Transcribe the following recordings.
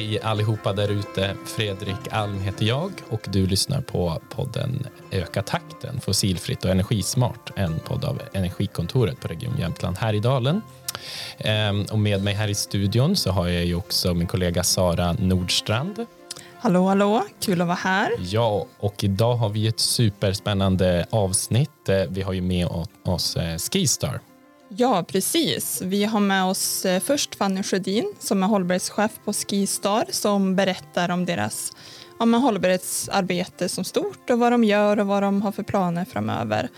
Hej allihopa där ute. Fredrik Alm heter jag och du lyssnar på podden Öka takten fossilfritt och energismart. En podd av Energikontoret på Region Jämtland här i Dalen. Ehm, och med mig här i studion så har jag ju också min kollega Sara Nordstrand. Hallå, hallå, kul att vara här. Ja, och idag har vi ett superspännande avsnitt. Eh, vi har ju med oss eh, Skistar. Ja, precis. Vi har med oss eh, först Fanny Sjödin som är hållbarhetschef på Skistar som berättar om deras ja, hållbarhetsarbete som stort och vad de gör och vad de har för planer framöver.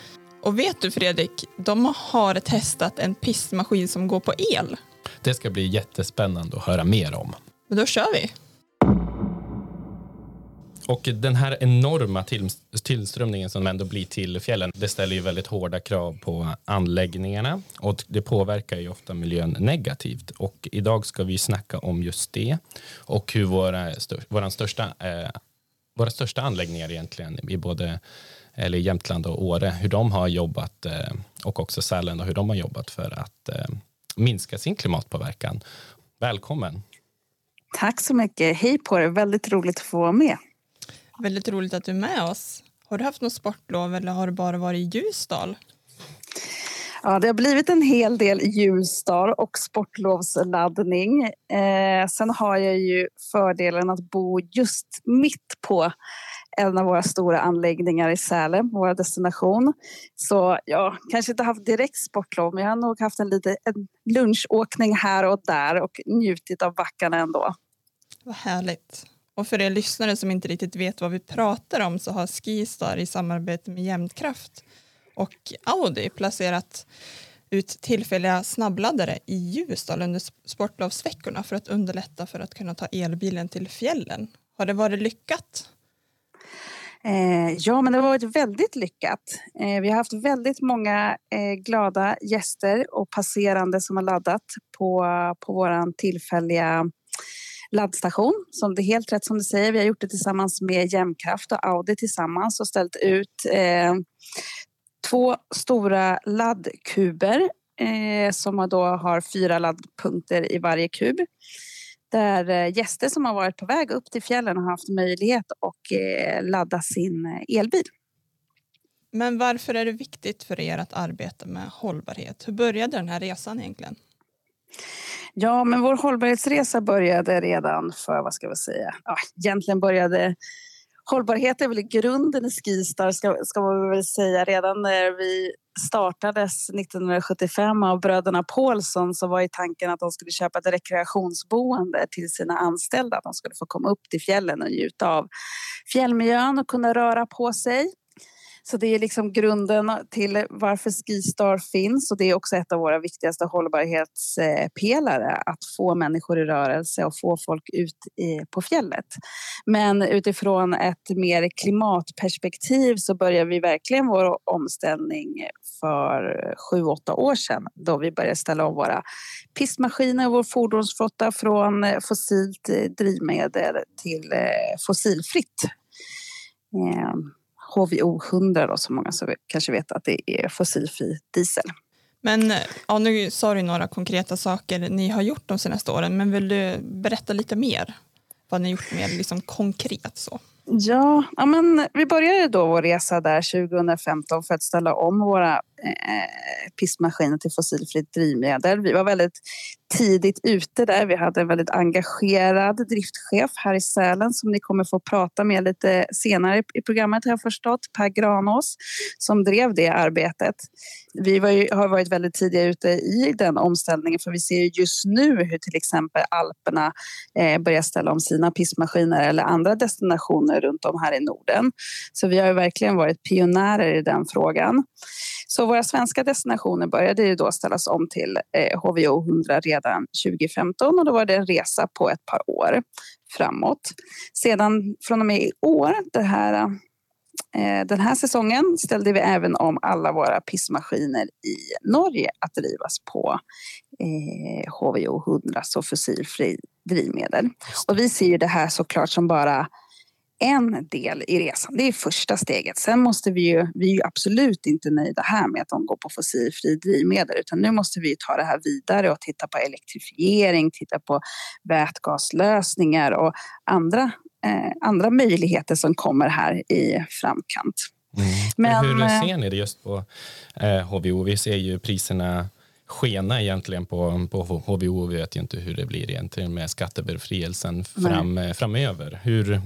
Och vet du Fredrik, de har testat en pistmaskin som går på el. Det ska bli jättespännande att höra mer om. Men då kör vi. Och den här enorma till, tillströmningen som ändå blir till fjällen, det ställer ju väldigt hårda krav på anläggningarna och det påverkar ju ofta miljön negativt. Och idag ska vi snacka om just det och hur våra, våra, största, eh, våra största anläggningar egentligen i både eller Jämtland och Åre, hur de har jobbat eh, och också Sälen och hur de har jobbat för att eh, minska sin klimatpåverkan. Välkommen! Tack så mycket. Hej på er. Väldigt roligt att få vara med. Väldigt roligt att du är med oss. Har du haft något sportlov eller har du bara varit i Ljusdal? Ja, det har blivit en hel del Ljusdal och sportlovsladdning. Eh, sen har jag ju fördelen att bo just mitt på en av våra stora anläggningar i Sälen, vår destination. Så jag kanske inte haft direkt sportlov, men jag har nog haft en liten en lunchåkning här och där och njutit av backarna ändå. Vad härligt. Och för er lyssnare som inte riktigt vet vad vi pratar om så har Skistar i samarbete med Jämtkraft och Audi placerat ut tillfälliga snabbladdare i Ljusdal under sportlovsveckorna för att underlätta för att kunna ta elbilen till fjällen. Har det varit lyckat? Eh, ja, men det har varit väldigt lyckat. Eh, vi har haft väldigt många eh, glada gäster och passerande som har laddat på, på vår tillfälliga laddstation. Som det är helt rätt som du säger, vi har gjort det tillsammans med Jämkraft och Audi tillsammans och ställt ut eh, två stora laddkuber eh, som då har fyra laddpunkter i varje kub. Där eh, gäster som har varit på väg upp till fjällen har haft möjlighet att eh, ladda sin eh, elbil. Men varför är det viktigt för er att arbeta med hållbarhet? Hur började den här resan egentligen? Ja, men vår hållbarhetsresa började redan för, vad ska vi säga, ja, egentligen började Hållbarhet är väl i grunden i Skistar, ska, ska man väl säga. Redan när vi startades 1975 av bröderna Paulsson så var ju tanken att de skulle köpa ett rekreationsboende till sina anställda. Att de skulle få komma upp till fjällen och njuta av fjällmiljön och kunna röra på sig. Så det är liksom grunden till varför Skistar finns och det är också ett av våra viktigaste hållbarhetspelare att få människor i rörelse och få folk ut på fjället. Men utifrån ett mer klimatperspektiv så börjar vi verkligen vår omställning för sju, åtta år sedan då vi började ställa om våra pistmaskiner och vår fordonsflotta från fossilt drivmedel till eh, fossilfritt. Yeah. HVO 100 då, som många så kanske vet att det är fossilfri diesel. Men ja, nu sa du några konkreta saker ni har gjort de senaste åren, men vill du berätta lite mer? Vad ni gjort mer liksom konkret så? Ja, ja men vi började då vår resa där 2015 för att ställa om våra eh, pistmaskiner till fossilfritt drivmedel. Vi var väldigt tidigt ute där. Vi hade en väldigt engagerad driftchef här i Sälen som ni kommer få prata med lite senare i programmet har jag förstått, Per Granås, som drev det arbetet. Vi ju, har varit väldigt tidiga ute i den omställningen för vi ser just nu hur till exempel Alperna eh, börjar ställa om sina pistmaskiner eller andra destinationer runt om här i Norden. Så vi har verkligen varit pionjärer i den frågan. Så våra svenska destinationer började ju då ställas om till eh, HVO 100 redan 2015 och då var det en resa på ett par år framåt. Sedan från och med i år, det här, eh, den här säsongen, ställde vi även om alla våra pissmaskiner i Norge att drivas på eh, HVO 100, så fossilfri drivmedel. Och vi ser ju det här såklart som bara en del i resan. Det är första steget. Sen måste vi ju, vi är ju absolut inte nöjda här med att de går på fossilfri drivmedel utan nu måste vi ta det här vidare och titta på elektrifiering, titta på vätgaslösningar och andra, eh, andra möjligheter som kommer här i framkant. Mm. Men, Hur eh, ser ni det just på eh, HVO? Vi ser ju priserna skena egentligen på, på HVO. Vi vet ju inte hur det blir egentligen med skattebefrielsen fram, eh, framöver. Hur,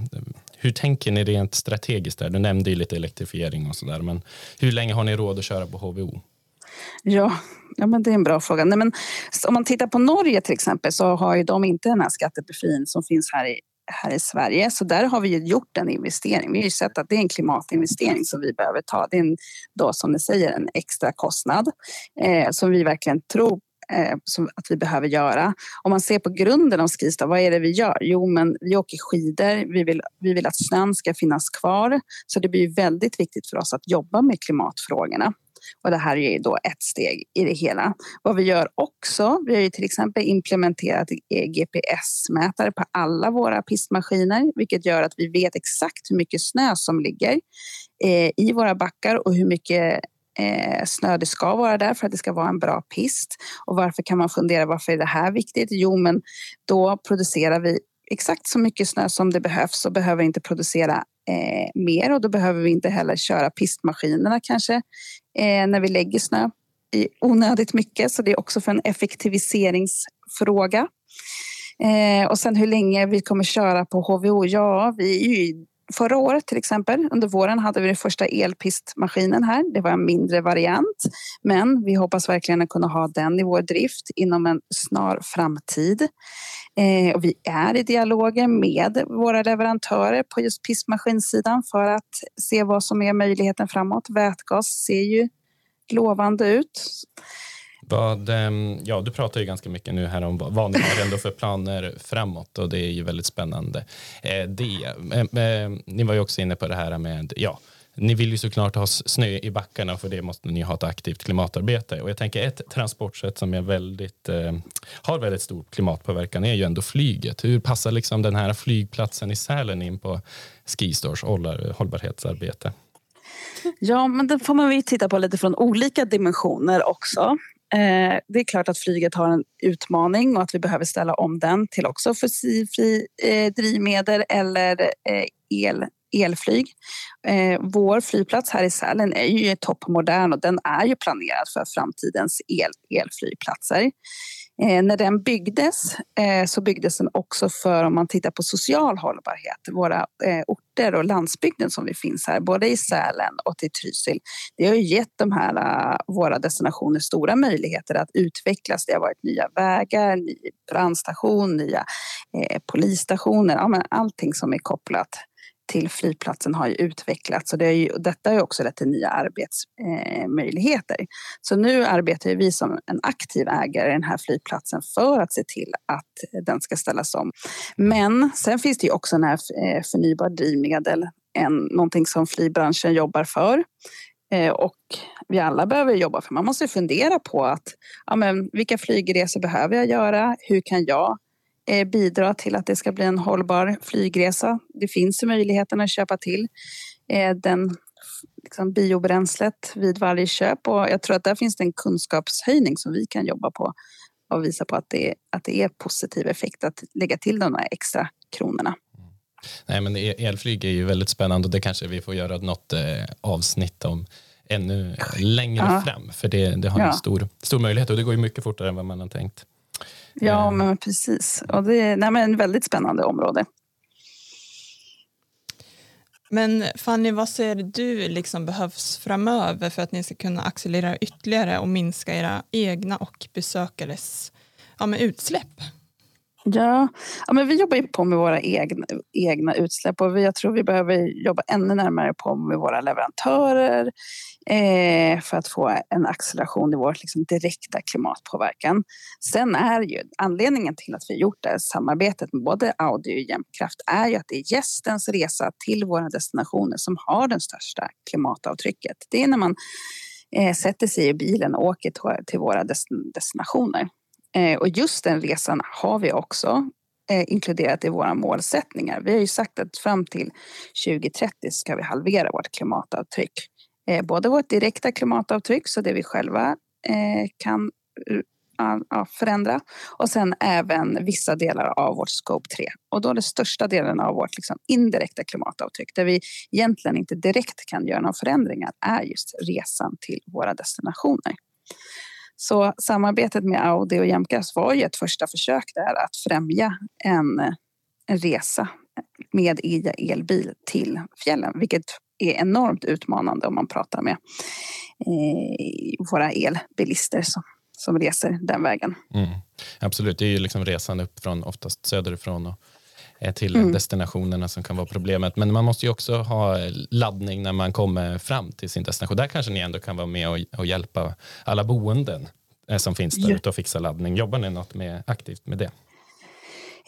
hur tänker ni rent strategiskt? där? Du nämnde ju lite elektrifiering och sådär, men hur länge har ni råd att köra på HVO? Ja, ja men det är en bra fråga. Nej, men, om man tittar på Norge till exempel så har ju de inte den här skattebefrielsen som finns här i, här i Sverige. Så där har vi ju gjort en investering. Vi har ju sett att det är en klimatinvestering som vi behöver ta. Det är en, då, som ni säger en extra kostnad eh, som vi verkligen tror eh, som att vi behöver göra. Om man ser på grunden av Skistar, vad är det vi gör? Jo, men vi åker skidor. Vi vill, vi vill att snön ska finnas kvar. Så det blir väldigt viktigt för oss att jobba med klimatfrågorna. Och det här är då ett steg i det hela. Vad vi gör också, vi har ju till exempel implementerat eh, GPS-mätare på alla våra pistmaskiner, vilket gör att vi vet exakt hur mycket snö som ligger eh, i våra backar och hur mycket eh, snö det ska vara där för att det ska vara en bra pist. Och varför kan man fundera, varför är det här viktigt? Jo, men då producerar vi exakt så mycket snö som det behövs och behöver inte producera eh, mer och då behöver vi inte heller köra pistmaskinerna kanske eh, när vi lägger snö i onödigt mycket. Så det är också för en effektiviseringsfråga. Eh, och sen hur länge vi kommer köra på HVO? Ja, vi är ju Förra året till exempel, under våren hade vi den första elpistmaskinen här. Det var en mindre variant, men vi hoppas verkligen att kunna ha den i vår drift inom en snar framtid. Eh, och vi är i dialoger med våra leverantörer på just pistmaskinsidan för att se vad som är möjligheten framåt. Vätgas ser ju lovande ut. Vad, ehm, ja, du pratar ju ganska mycket nu här om vad ni har ändå för planer framåt och det är ju väldigt spännande. Eh, det, ehm, ehm, ni var ju också inne på det här med, ja, ni vill ju såklart ha snö i backarna för det måste ni ha ett aktivt klimatarbete. Och jag tänker ett transportsätt som är väldigt, eh, har väldigt stor klimatpåverkan är ju ändå flyget. Hur passar liksom den här flygplatsen i Sälen in på Skistars hållbarhetsarbete? Ja, men det får man ju titta på lite från olika dimensioner också. Eh, det är klart att flyget har en utmaning och att vi behöver ställa om den till också fossilfri eh, drivmedel eller eh, el, elflyg. Eh, vår flygplats här i Sälen är ju toppmodern och den är ju planerad för framtidens el, elflygplatser. Eh, när den byggdes eh, så byggdes den också för, om man tittar på social hållbarhet, våra eh, orter och landsbygden som vi finns här, både i Sälen och till Trysil. Det har gett de här eh, våra destinationer stora möjligheter att utvecklas. Det har varit nya vägar, ny brandstation, nya eh, polisstationer, ja, men allting som är kopplat till flygplatsen har ju utvecklats och det är ju, detta har också lett till nya arbetsmöjligheter. Eh, Så nu arbetar vi som en aktiv ägare i den här flygplatsen för att se till att den ska ställas om. Men sen finns det ju också när eh, drivmedel, en, någonting som flygbranschen jobbar för. Eh, och vi alla behöver jobba för. Man måste fundera på att ja, men, vilka flygresor behöver jag göra? Hur kan jag bidra till att det ska bli en hållbar flygresa. Det finns möjligheten att köpa till eh, den liksom biobränslet vid varje köp och jag tror att där finns det en kunskapshöjning som vi kan jobba på och visa på att det, att det är positiv effekt att lägga till de här extra kronorna. Nej, men elflyg är ju väldigt spännande och det kanske vi får göra något eh, avsnitt om ännu längre ja. fram för det, det har en stor, stor möjlighet och det går ju mycket fortare än vad man har tänkt. Ja, ehm. men precis. Och det är nej, men ett väldigt spännande område. Men Fanny, vad ser du liksom behövs framöver för att ni ska kunna accelerera ytterligare och minska era egna och besökares ja, med utsläpp? Ja, ja men vi jobbar ju på med våra egna, egna utsläpp och vi, jag tror vi behöver jobba ännu närmare på med våra leverantörer eh, för att få en acceleration i vår liksom, direkta klimatpåverkan. Sen är ju anledningen till att vi gjort det här samarbetet med både Audi och Jämtkraft är ju att det är gästens resa till våra destinationer som har det största klimatavtrycket. Det är när man eh, sätter sig i bilen och åker till våra destinationer. Eh, och just den resan har vi också eh, inkluderat i våra målsättningar. Vi har ju sagt att fram till 2030 ska vi halvera vårt klimatavtryck. Eh, både vårt direkta klimatavtryck, så det vi själva eh, kan eh, förändra och sen även vissa delar av vårt scope 3. Och då den största delen av vårt liksom, indirekta klimatavtryck där vi egentligen inte direkt kan göra några förändringar är just resan till våra destinationer. Så samarbetet med Audi och Jämtgas var ju ett första försök där att främja en, en resa med elbil till fjällen, vilket är enormt utmanande om man pratar med eh, våra elbilister som, som reser den vägen. Mm. Absolut, det är ju liksom resan upp från oftast söderifrån och eh, till mm. destinationerna som kan vara problemet. Men man måste ju också ha laddning när man kommer fram till sin destination. Där kanske ni ändå kan vara med och, och hjälpa alla boenden eh, som finns där ute och fixa laddning. Jobbar ni något med, aktivt med det?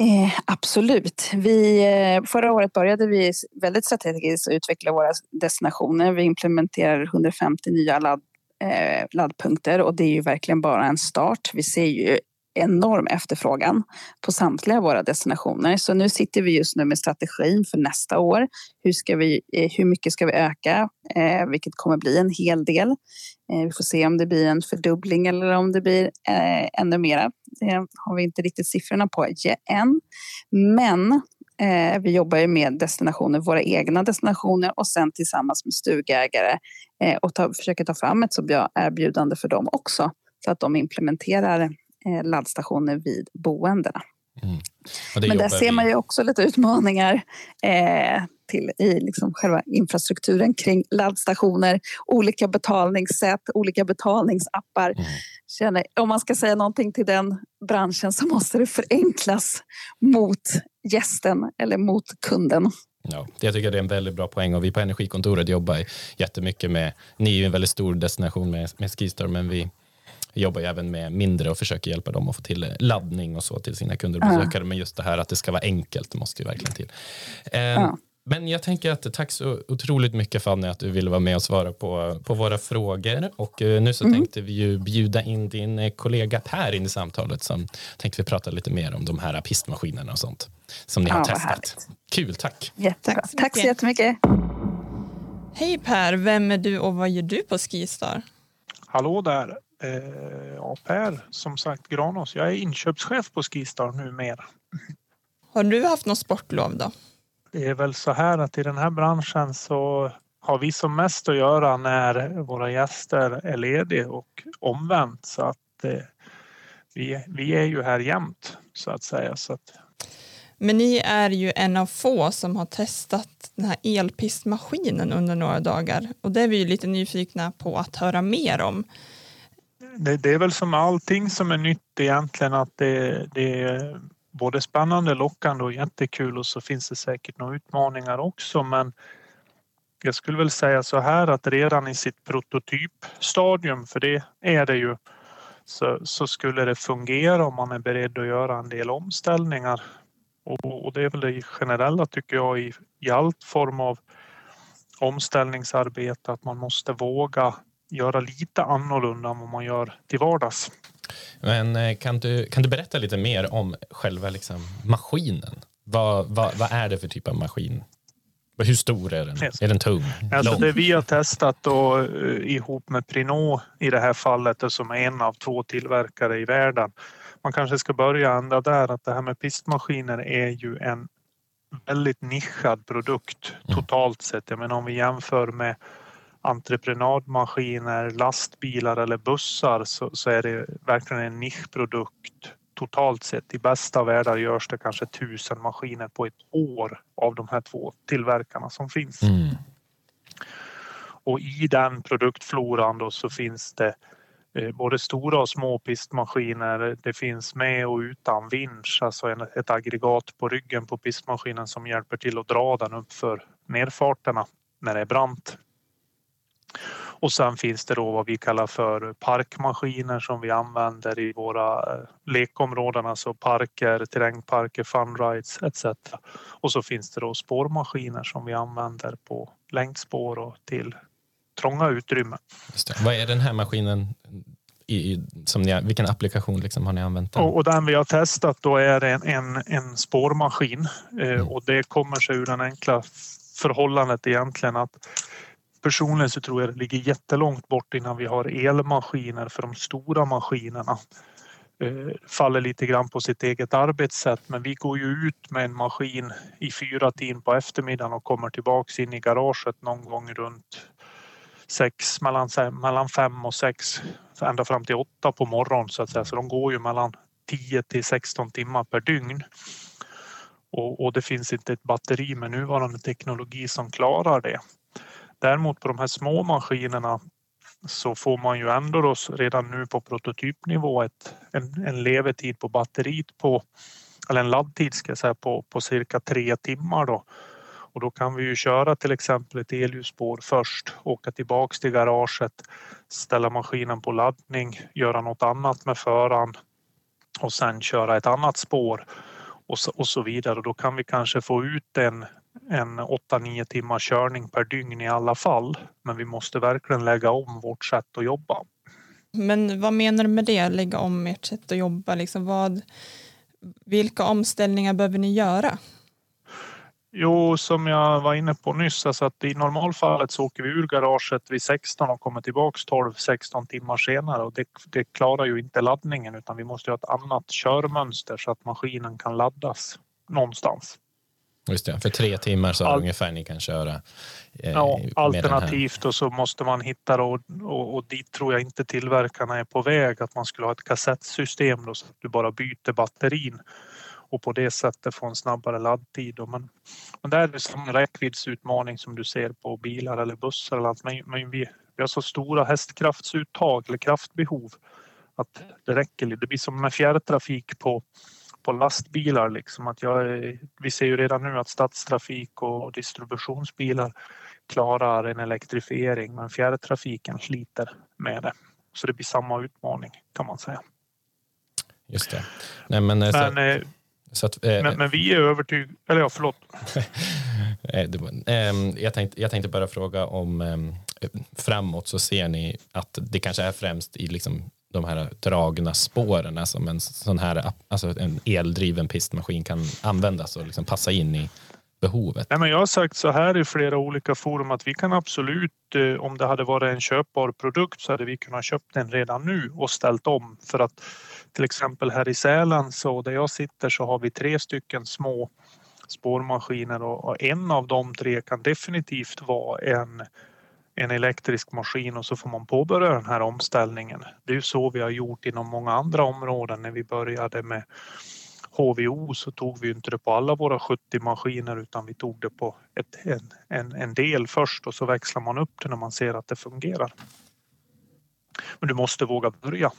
Eh, absolut. Vi, eh, förra året började vi väldigt strategiskt att utveckla våra destinationer. Vi implementerar 150 nya ladd, eh, laddpunkter och det är ju verkligen bara en start. Vi ser ju enorm efterfrågan på samtliga våra destinationer. Så nu sitter vi just nu med strategin för nästa år. Hur, ska vi, eh, hur mycket ska vi öka? Eh, vilket kommer bli en hel del. Eh, vi får se om det blir en fördubbling eller om det blir eh, ännu mera. Det har vi inte riktigt siffrorna på än. Men eh, vi jobbar ju med destinationer, våra egna destinationer och sen tillsammans med stugägare och ta, försöker ta fram ett så bra erbjudande för dem också så att de implementerar laddstationer vid boendena. Mm. Men där ser man ju också lite utmaningar eh, till i liksom själva infrastrukturen kring laddstationer, olika betalningssätt, olika betalningsappar. Mm. Känner, om man ska säga någonting till den branschen så måste det förenklas mot gästen eller mot kunden. Ja, jag tycker det är en väldigt bra poäng och vi på Energikontoret jobbar jättemycket med, ni är ju en väldigt stor destination med, med Skistar men vi jobbar ju även med mindre och försöker hjälpa dem att få till laddning och så till sina kunder och besökare. Ja. Men just det här att det ska vara enkelt, det måste ju verkligen till. Ja. Men jag tänker att tack så otroligt mycket Fanny att du ville vara med och svara på, på våra frågor. Och uh, nu så mm. tänkte vi ju bjuda in din eh, kollega Per in i samtalet som tänkte vi prata lite mer om de här pistmaskinerna och sånt som ni ja, har testat. Kul, tack. Jättebra. Tack så, tack så jättemycket. Hej Per, vem är du och vad gör du på Skistar? Hallå där. Eh, ja, Per, som sagt Granås. Jag är inköpschef på Skistar numera. Har du haft något sportlov då? Det är väl så här att i den här branschen så har vi som mest att göra när våra gäster är lediga och omvänt så att eh, vi, vi är ju här jämt så att säga. Så att... Men ni är ju en av få som har testat den här elpistmaskinen under några dagar och det är vi ju lite nyfikna på att höra mer om. Det, det är väl som allting som är nytt egentligen att det, det både spännande, lockande och jättekul och så finns det säkert några utmaningar också men jag skulle väl säga så här att redan i sitt prototypstadium, för det är det ju, så, så skulle det fungera om man är beredd att göra en del omställningar. Och, och det är väl det generella tycker jag i, i allt form av omställningsarbete att man måste våga göra lite annorlunda än vad man gör till vardags. Men eh, kan du, kan du berätta lite mer om själva liksom, maskinen? Vad, vad, vad är det för typ av maskin? Hur stor är den? Yes. Är den tung? Alltså det vi har testat då, eh, ihop med Prinot i det här fallet som är en av två tillverkare i världen. Man kanske ska börja ända där att det här med pistmaskiner är ju en väldigt nischad produkt mm. totalt sett. Jag menar om vi jämför med entreprenadmaskiner, lastbilar eller bussar så, så är det verkligen en nischprodukt totalt sett. I bästa världar görs det kanske tusen maskiner på ett år av de här två tillverkarna som finns. Mm. Och i den produktfloran då så finns det eh, både stora och små pistmaskiner. Det finns med och utan vinsch, alltså ett aggregat på ryggen på pistmaskinen som hjälper till att dra den upp för nedfarterna när det är brant. Och sen finns det då vad vi kallar för parkmaskiner som vi använder i våra eh, lekområden, alltså parker, terrängparker, funrides etc. Och så finns det då spårmaskiner som vi använder på längdspår och till trånga utrymmen. Vad är den här maskinen i, som ni, vilken applikation liksom har ni använt? Den? Och, och den vi har testat då är en, en, en spårmaskin eh, mm. och det kommer sig ur den enkla förhållandet egentligen att personligen så tror jag det ligger jättelångt bort innan vi har elmaskiner för de stora maskinerna. Eh, faller lite grann på sitt eget arbetssätt men vi går ju ut med en maskin i fyra timmar på eftermiddagen och kommer tillbaks in i garaget någon gång runt sex, mellan, mellan fem och sex ända fram till åtta på morgonen så att säga. Så de går ju mellan 10 till 16 timmar per dygn. Och, och, det finns inte ett batteri med nuvarande teknologi som klarar det. Däremot på de här små maskinerna så får man ju ändå då redan nu på prototypnivå ett, en, en levetid på batteriet på eller en laddtid ska jag säga på, på cirka tre timmar då. Och då kan vi ju köra till exempel ett elljusspår först, åka tillbaks till garaget, ställa maskinen på laddning, göra något annat med föraren och sen köra ett annat spår och så, och så vidare. Och då kan vi kanske få ut en, en 8-9 timmars körning per dygn i alla fall. Men vi måste verkligen lägga om vårt sätt att jobba. Men vad menar du med det, lägga om ert sätt att jobba? Liksom vad, vilka omställningar behöver ni göra? Jo, som jag var inne på nyss, alltså att i normalfallet så åker vi ur garaget vid 16 och kommer tillbaks 12-16 timmar senare och det, det, klarar ju inte laddningen utan vi måste ha ett annat körmönster så att maskinen kan laddas någonstans. Just det, för tre timmar så All... ungefär ni kan köra. Eh, ja, alternativt och så måste man hitta då, och, och, och dit tror jag inte tillverkarna är på väg att man skulle ha ett kassettsystem då, så att du bara byter batterin och på det sättet få en snabbare laddtid. Men, men det är det samma räckviddsutmaning som du ser på bilar eller bussar. Eller allt. Men, men vi, vi har så stora hästkraftsuttag eller kraftbehov att det räcker. Det blir som med fjärrtrafik på, på lastbilar. Liksom. Att jag, vi ser ju redan nu att stadstrafik och distributionsbilar klarar en elektrifiering men fjärrtrafiken sliter med det. Så det blir samma utmaning kan man säga. Just det. Nej, men, eh, men, så... Att, eh, men, men, vi är övertygade... Eller ja, förlåt. eh, jag, tänkte, jag tänkte bara fråga om eh, framåt så ser ni att det kanske är främst i liksom de här dragna spåren som en sån här alltså en eldriven pistmaskin kan användas och liksom passa in i behovet? Nej, men jag har sagt så här i flera olika forum att vi kan absolut, eh, om det hade varit en köpbar produkt så hade vi kunnat köpt den redan nu och ställt om för att till exempel här i Sälen så där jag sitter så har vi tre stycken små spårmaskiner och en av de tre kan definitivt vara en, en elektrisk maskin och så får man påbörja den här omställningen. Det är ju så vi har gjort inom många andra områden när vi började med HVO så tog vi inte det på alla våra 70 maskiner utan vi tog det på ett, en, en, en del först och så växlar man upp det när man ser att det fungerar. Men du måste våga börja.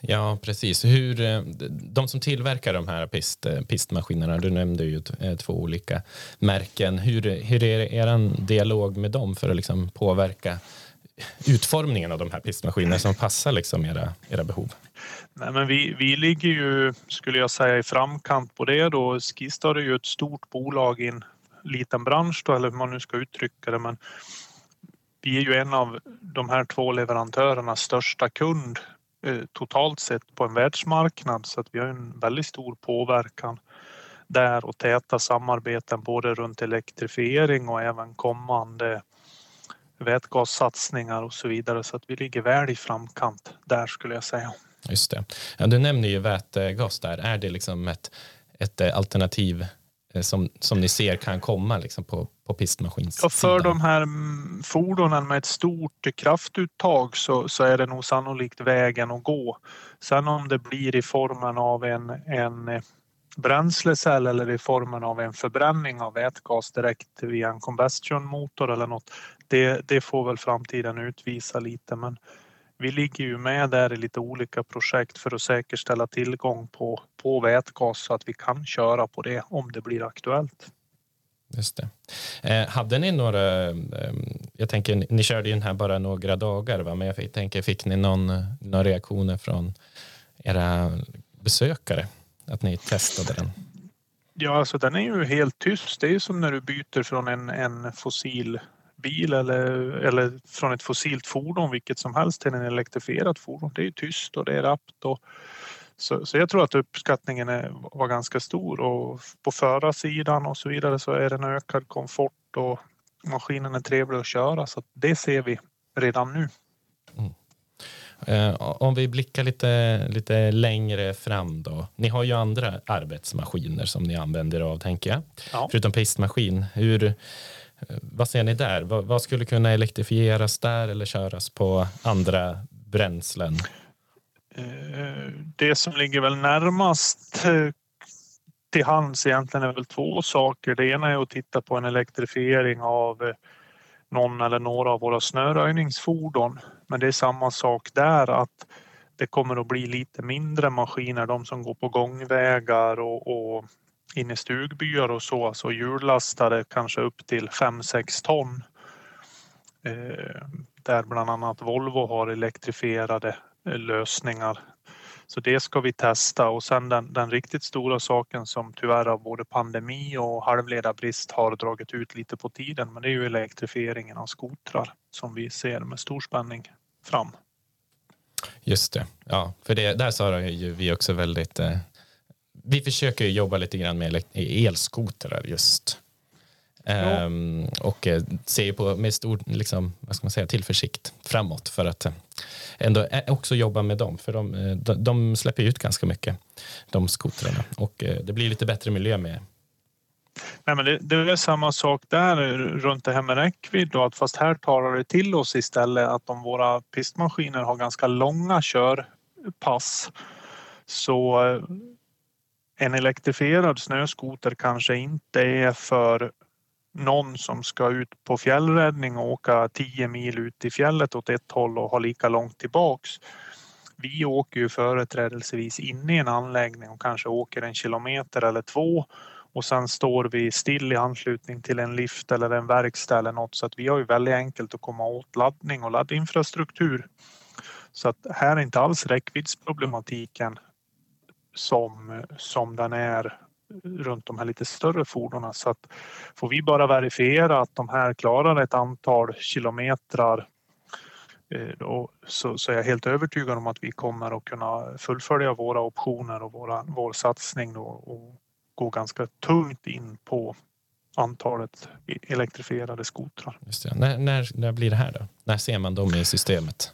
Ja, precis. Hur, eh, de som tillverkar de här pist, eh, pistmaskinerna, du nämnde ju eh, två olika märken. Hur, hur är er dialog med dem för att liksom påverka utformningen av de här pistmaskinerna som passar liksom era, era behov? Nej, men vi, vi ligger ju, skulle jag säga, i framkant på det. Då. Skistar är ju ett stort bolag i en liten bransch, då, eller hur man nu ska uttrycka det. Men vi är ju en av de här två leverantörernas största kund Eh, totalt sett på en världsmarknad så att vi har en väldigt stor påverkan där och täta samarbeten både runt elektrifiering och även kommande vätgassatsningar och så vidare så att vi ligger väl i framkant där skulle jag säga. Just det. Ja, du nämner ju vätgas där. Är det liksom ett, ett eh, alternativ Eh, som, som ni ser kan komma liksom på, på pistmaskinssidan? Ja, för de här mm, fordonen med ett stort kraftuttag så, så är det nog sannolikt vägen att gå. Sen om det blir i formen av en, en eh, bränslecell eller i formen av en förbränning av vätgas direkt via en combustionmotor eller något. Det, det får väl framtiden utvisa lite men vi ligger ju med där i lite olika projekt för att säkerställa tillgång på, på vätgas så att vi kan köra på det om det blir aktuellt. Just det. Eh, hade ni några, eh, jag tänker ni körde ju den här bara några dagar va? men jag tänker fick ni någon, några reaktioner från era besökare att ni testade den? Ja, alltså den är ju helt tyst. Det är ju som när du byter från en, en fossil bil eller, eller från ett fossilt fordon, vilket som helst, till en elektrifierat fordon. Det är tyst och det är rappt. Och, så, så jag tror att uppskattningen är, var ganska stor och på förarsidan och så vidare så är det en ökad komfort och maskinen är trevlig att köra så det ser vi redan nu. Mm. Eh, om vi blickar lite, lite längre fram då. Ni har ju andra arbetsmaskiner som ni använder av tänker jag. Ja. Förutom pistmaskin. Hur, Eh, vad ser ni där? Vad, vad, skulle kunna elektrifieras där eller köras på andra bränslen? Eh, det som ligger väl närmast eh, till hands egentligen är väl två saker. Det ena är att titta på en elektrifiering av någon eller några av våra snöröjningsfordon. Men det är samma sak där att det kommer att bli lite mindre maskiner, de som går på gångvägar och, och in i stugbyar och så, så hjullastare kanske upp till 5-6 ton. Eh, där bland annat Volvo har elektrifierade eh, lösningar så det ska vi testa och sen den, den riktigt stora saken som tyvärr av både pandemi och halvledarbrist har dragit ut lite på tiden. Men det är ju elektrifieringen av skotrar som vi ser med stor spänning fram. Just det, ja, för det, där sa ju vi också väldigt. Eh, vi försöker jobba lite grann med elskotrar just. Um, och eh, ser på med stor liksom, vad ska man säga, tillförsikt framåt för att eh, ändå också jobba med dem. För de, eh, de, de släpper ut ganska mycket, de skotrarna. Och det blir lite bättre miljö med. Nej, men det, det är samma sak där runt det här med räckvidd. Då, att fast här talar det till oss istället att om våra pistmaskiner har ganska långa körpass så en elektrifierad snöskoter kanske inte är för någon som ska ut på fjällräddning och åka 10 mil ut i fjället åt ett håll och ha lika långt tillbaks. Vi åker ju företrädelsevis inne i en anläggning och kanske åker en kilometer eller två och sen står vi still i anslutning till en lift eller en verkstad eller något så att vi har ju väldigt enkelt att komma åt laddning och laddinfrastruktur. Så att här är inte alls räckviddsproblematiken som, som den är runt de här lite större fordonen. Så att får vi bara verifiera att de här klarar ett antal kilometrar eh, så, så är jag helt övertygad om att vi kommer att kunna fullfölja våra optioner och våra, vår satsning då och gå ganska tungt in på antalet e-, elektrifierade skotrar. När, när, när blir det här då? När ser man dem i systemet?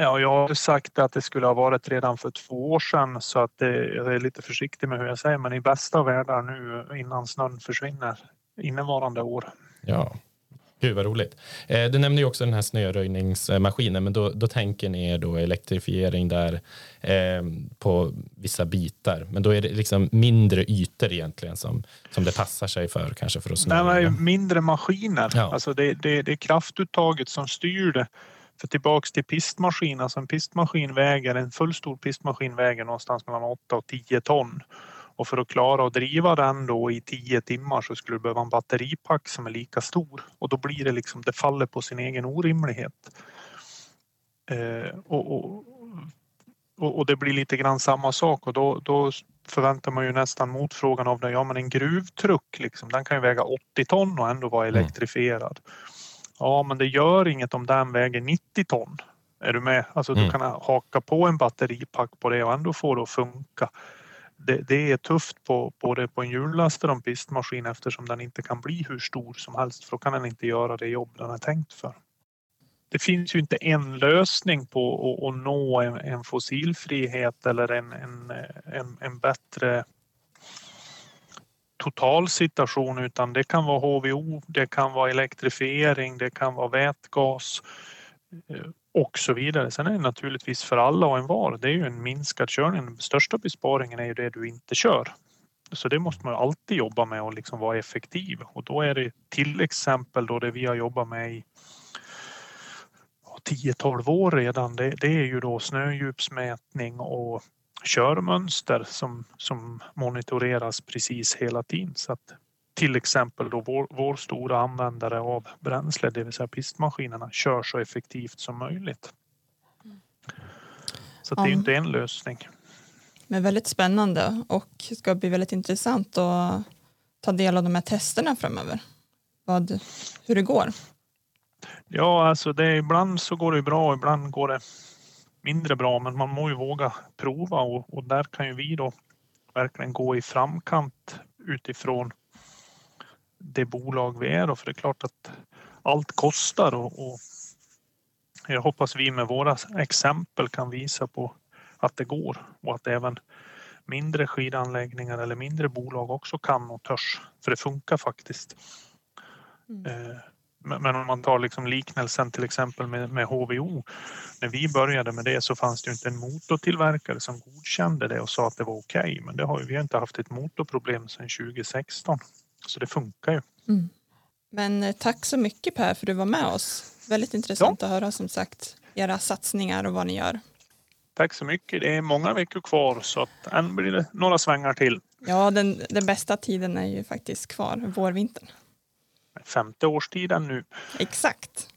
Ja, jag har sagt att det skulle ha varit redan för två år sedan så att det, jag är lite försiktig med hur jag säger men i bästa världar nu innan snön försvinner innevarande år. Ja, Gud vad roligt. Eh, du nämnde ju också den här snöröjningsmaskinen men då, då tänker ni er då elektrifiering där eh, på vissa bitar men då är det liksom mindre ytor egentligen som, som det passar sig för kanske för att snöröja? Nej, mindre maskiner. Ja. Alltså det, det, det är kraftuttaget som styr det. För tillbaks till pistmaskin, alltså en pistmaskin väger, en fullstor pistmaskin väger någonstans mellan 8 och 10 ton. Och för att klara att driva den då i 10 timmar så skulle du behöva en batteripack som är lika stor. Och då blir det liksom, det faller på sin egen orimlighet. Eh, och, och, och, det blir lite grann samma sak och då, då förväntar man ju nästan motfrågan av dig. Ja men en gruvtruck liksom, den kan ju väga 80 ton och ändå vara mm. elektrifierad. Mm. Ja, men det gör inget om den väger 90 ton. Är du med? Alltså mm. du kan haka på en batteripack på det och ändå få det att funka. Det, det är tufft på både på en hjullastare och en pistmaskin eftersom den inte kan bli hur stor som helst för då kan den inte göra det jobb den är tänkt för. Det finns ju inte en lösning på att, att nå en, en fossilfrihet eller en, en, en, en bättre totalsituation utan det kan vara HVO, det kan vara elektrifiering, det kan vara vätgas eh, och så vidare. Sen är det naturligtvis för alla och en var. Det är ju en minskad körning. Den största besparingen är ju det du inte kör. Så det måste man alltid jobba med och liksom vara effektiv och då är det till exempel då det vi har jobbat med i 10-12 år redan. Det, det är ju då snödjupsmätning och körmönster som, som monitoreras precis hela tiden. Så att till exempel då vår, vår stora användare av bränsle, det vill säga pistmaskinerna, kör så effektivt som möjligt. Så det är inte en lösning. Men väldigt spännande och ska bli väldigt intressant att ta del av de här testerna framöver. vad, hur det går? Ja, alltså det, ibland så går det bra, ibland går det mindre bra, men man må ju våga prova och, och där kan ju vi då verkligen gå i framkant utifrån det bolag vi är. Då. För det är klart att allt kostar och, och jag hoppas vi med våra exempel kan visa på att det går och att även mindre skidanläggningar eller mindre bolag också kan och törs. För det funkar faktiskt. Mm. Men om man tar liksom liknelsen till exempel med, med, HVO. När vi började med det så fanns det inte en motortillverkare som godkände det och sa att det var okej. Okay. Men det har, vi har inte haft ett motorproblem sedan 2016. Så det funkar ju. Mm. Men eh, tack så mycket Per för att du var med oss. Väldigt intressant ja. att höra som sagt era satsningar och vad ni gör. Tack så mycket. Det är många veckor kvar så att än blir det några svängar till. Ja, den, den bästa tiden är ju faktiskt kvar, vårvintern. Femte årstiden nu. Exakt.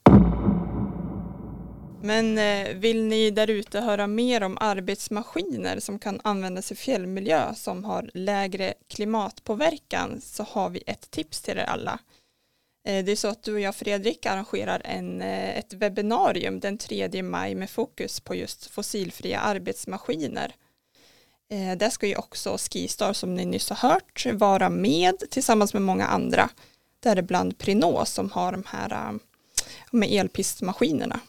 Men eh, vill ni där ute höra mer om arbetsmaskiner som kan användas i fjällmiljö som har lägre klimatpåverkan så har vi ett tips till er alla. Eh, det är så att du och jag Fredrik arrangerar en, eh, ett webbinarium den 3 maj med fokus på just fossilfria arbetsmaskiner. Där ska ju också Skistar som ni nyss har hört vara med tillsammans med många andra. Däribland Prinå som har de här äh, med elpistmaskinerna.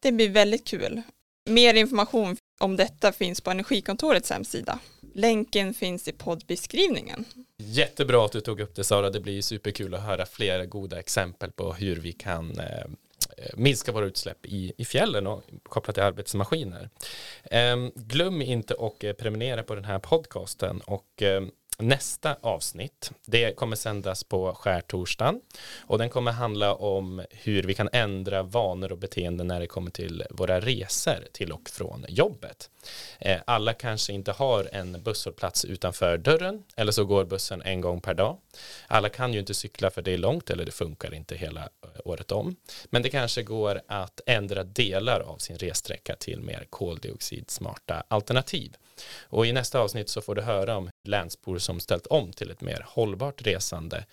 Det blir väldigt kul. Mer information om detta finns på Energikontorets hemsida. Länken finns i poddbeskrivningen. Jättebra att du tog upp det Sara. Det blir superkul att höra flera goda exempel på hur vi kan eh, eh minska våra utsläpp i, i fjällen och kopplat till arbetsmaskiner. Eh, glöm inte att eh, prenumerera på den här podcasten och eh, nästa avsnitt. Det kommer sändas på skärtorsdagen och den kommer handla om hur vi kan ändra vanor och beteenden när det kommer till våra resor till och från jobbet. Eh, alla kanske inte har en busshållplats utanför dörren eller så går bussen en gång per dag. Alla kan ju inte cykla för det är långt eller det funkar inte hela eh, året om. Men det kanske går att ändra delar av sin ressträcka till mer koldioxidsmarta alternativ. Och i nästa avsnitt så får du höra om länsbor som ställt om till ett mer hållbart resande.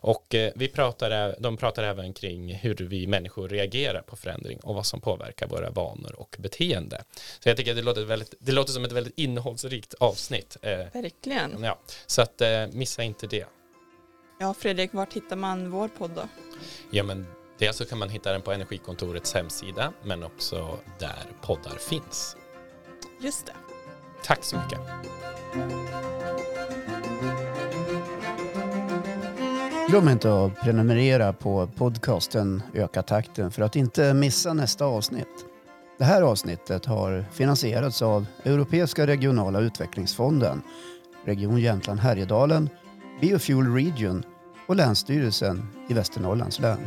Och eh, vi pratar, de pratar även kring hur vi människor reagerar på förändring och vad som påverkar våra vanor och beteende. Så jag tycker att det låter, väldigt, det låter som ett väldigt innehållsrikt avsnitt. Eh, Verkligen. Ja, så att eh, missa inte det. Ja, Fredrik, var hittar man vår podd då? Ja, men dels så kan man hitta den på Energikontorets hemsida, men också där poddar finns. Just det. Tack så mycket. Glöm inte att prenumerera på podcasten Öka takten för att inte missa nästa avsnitt. Det här avsnittet har finansierats av Europeiska regionala utvecklingsfonden, Region Jämtland Härjedalen, Biofuel Region och Länsstyrelsen i Västernorrlands län.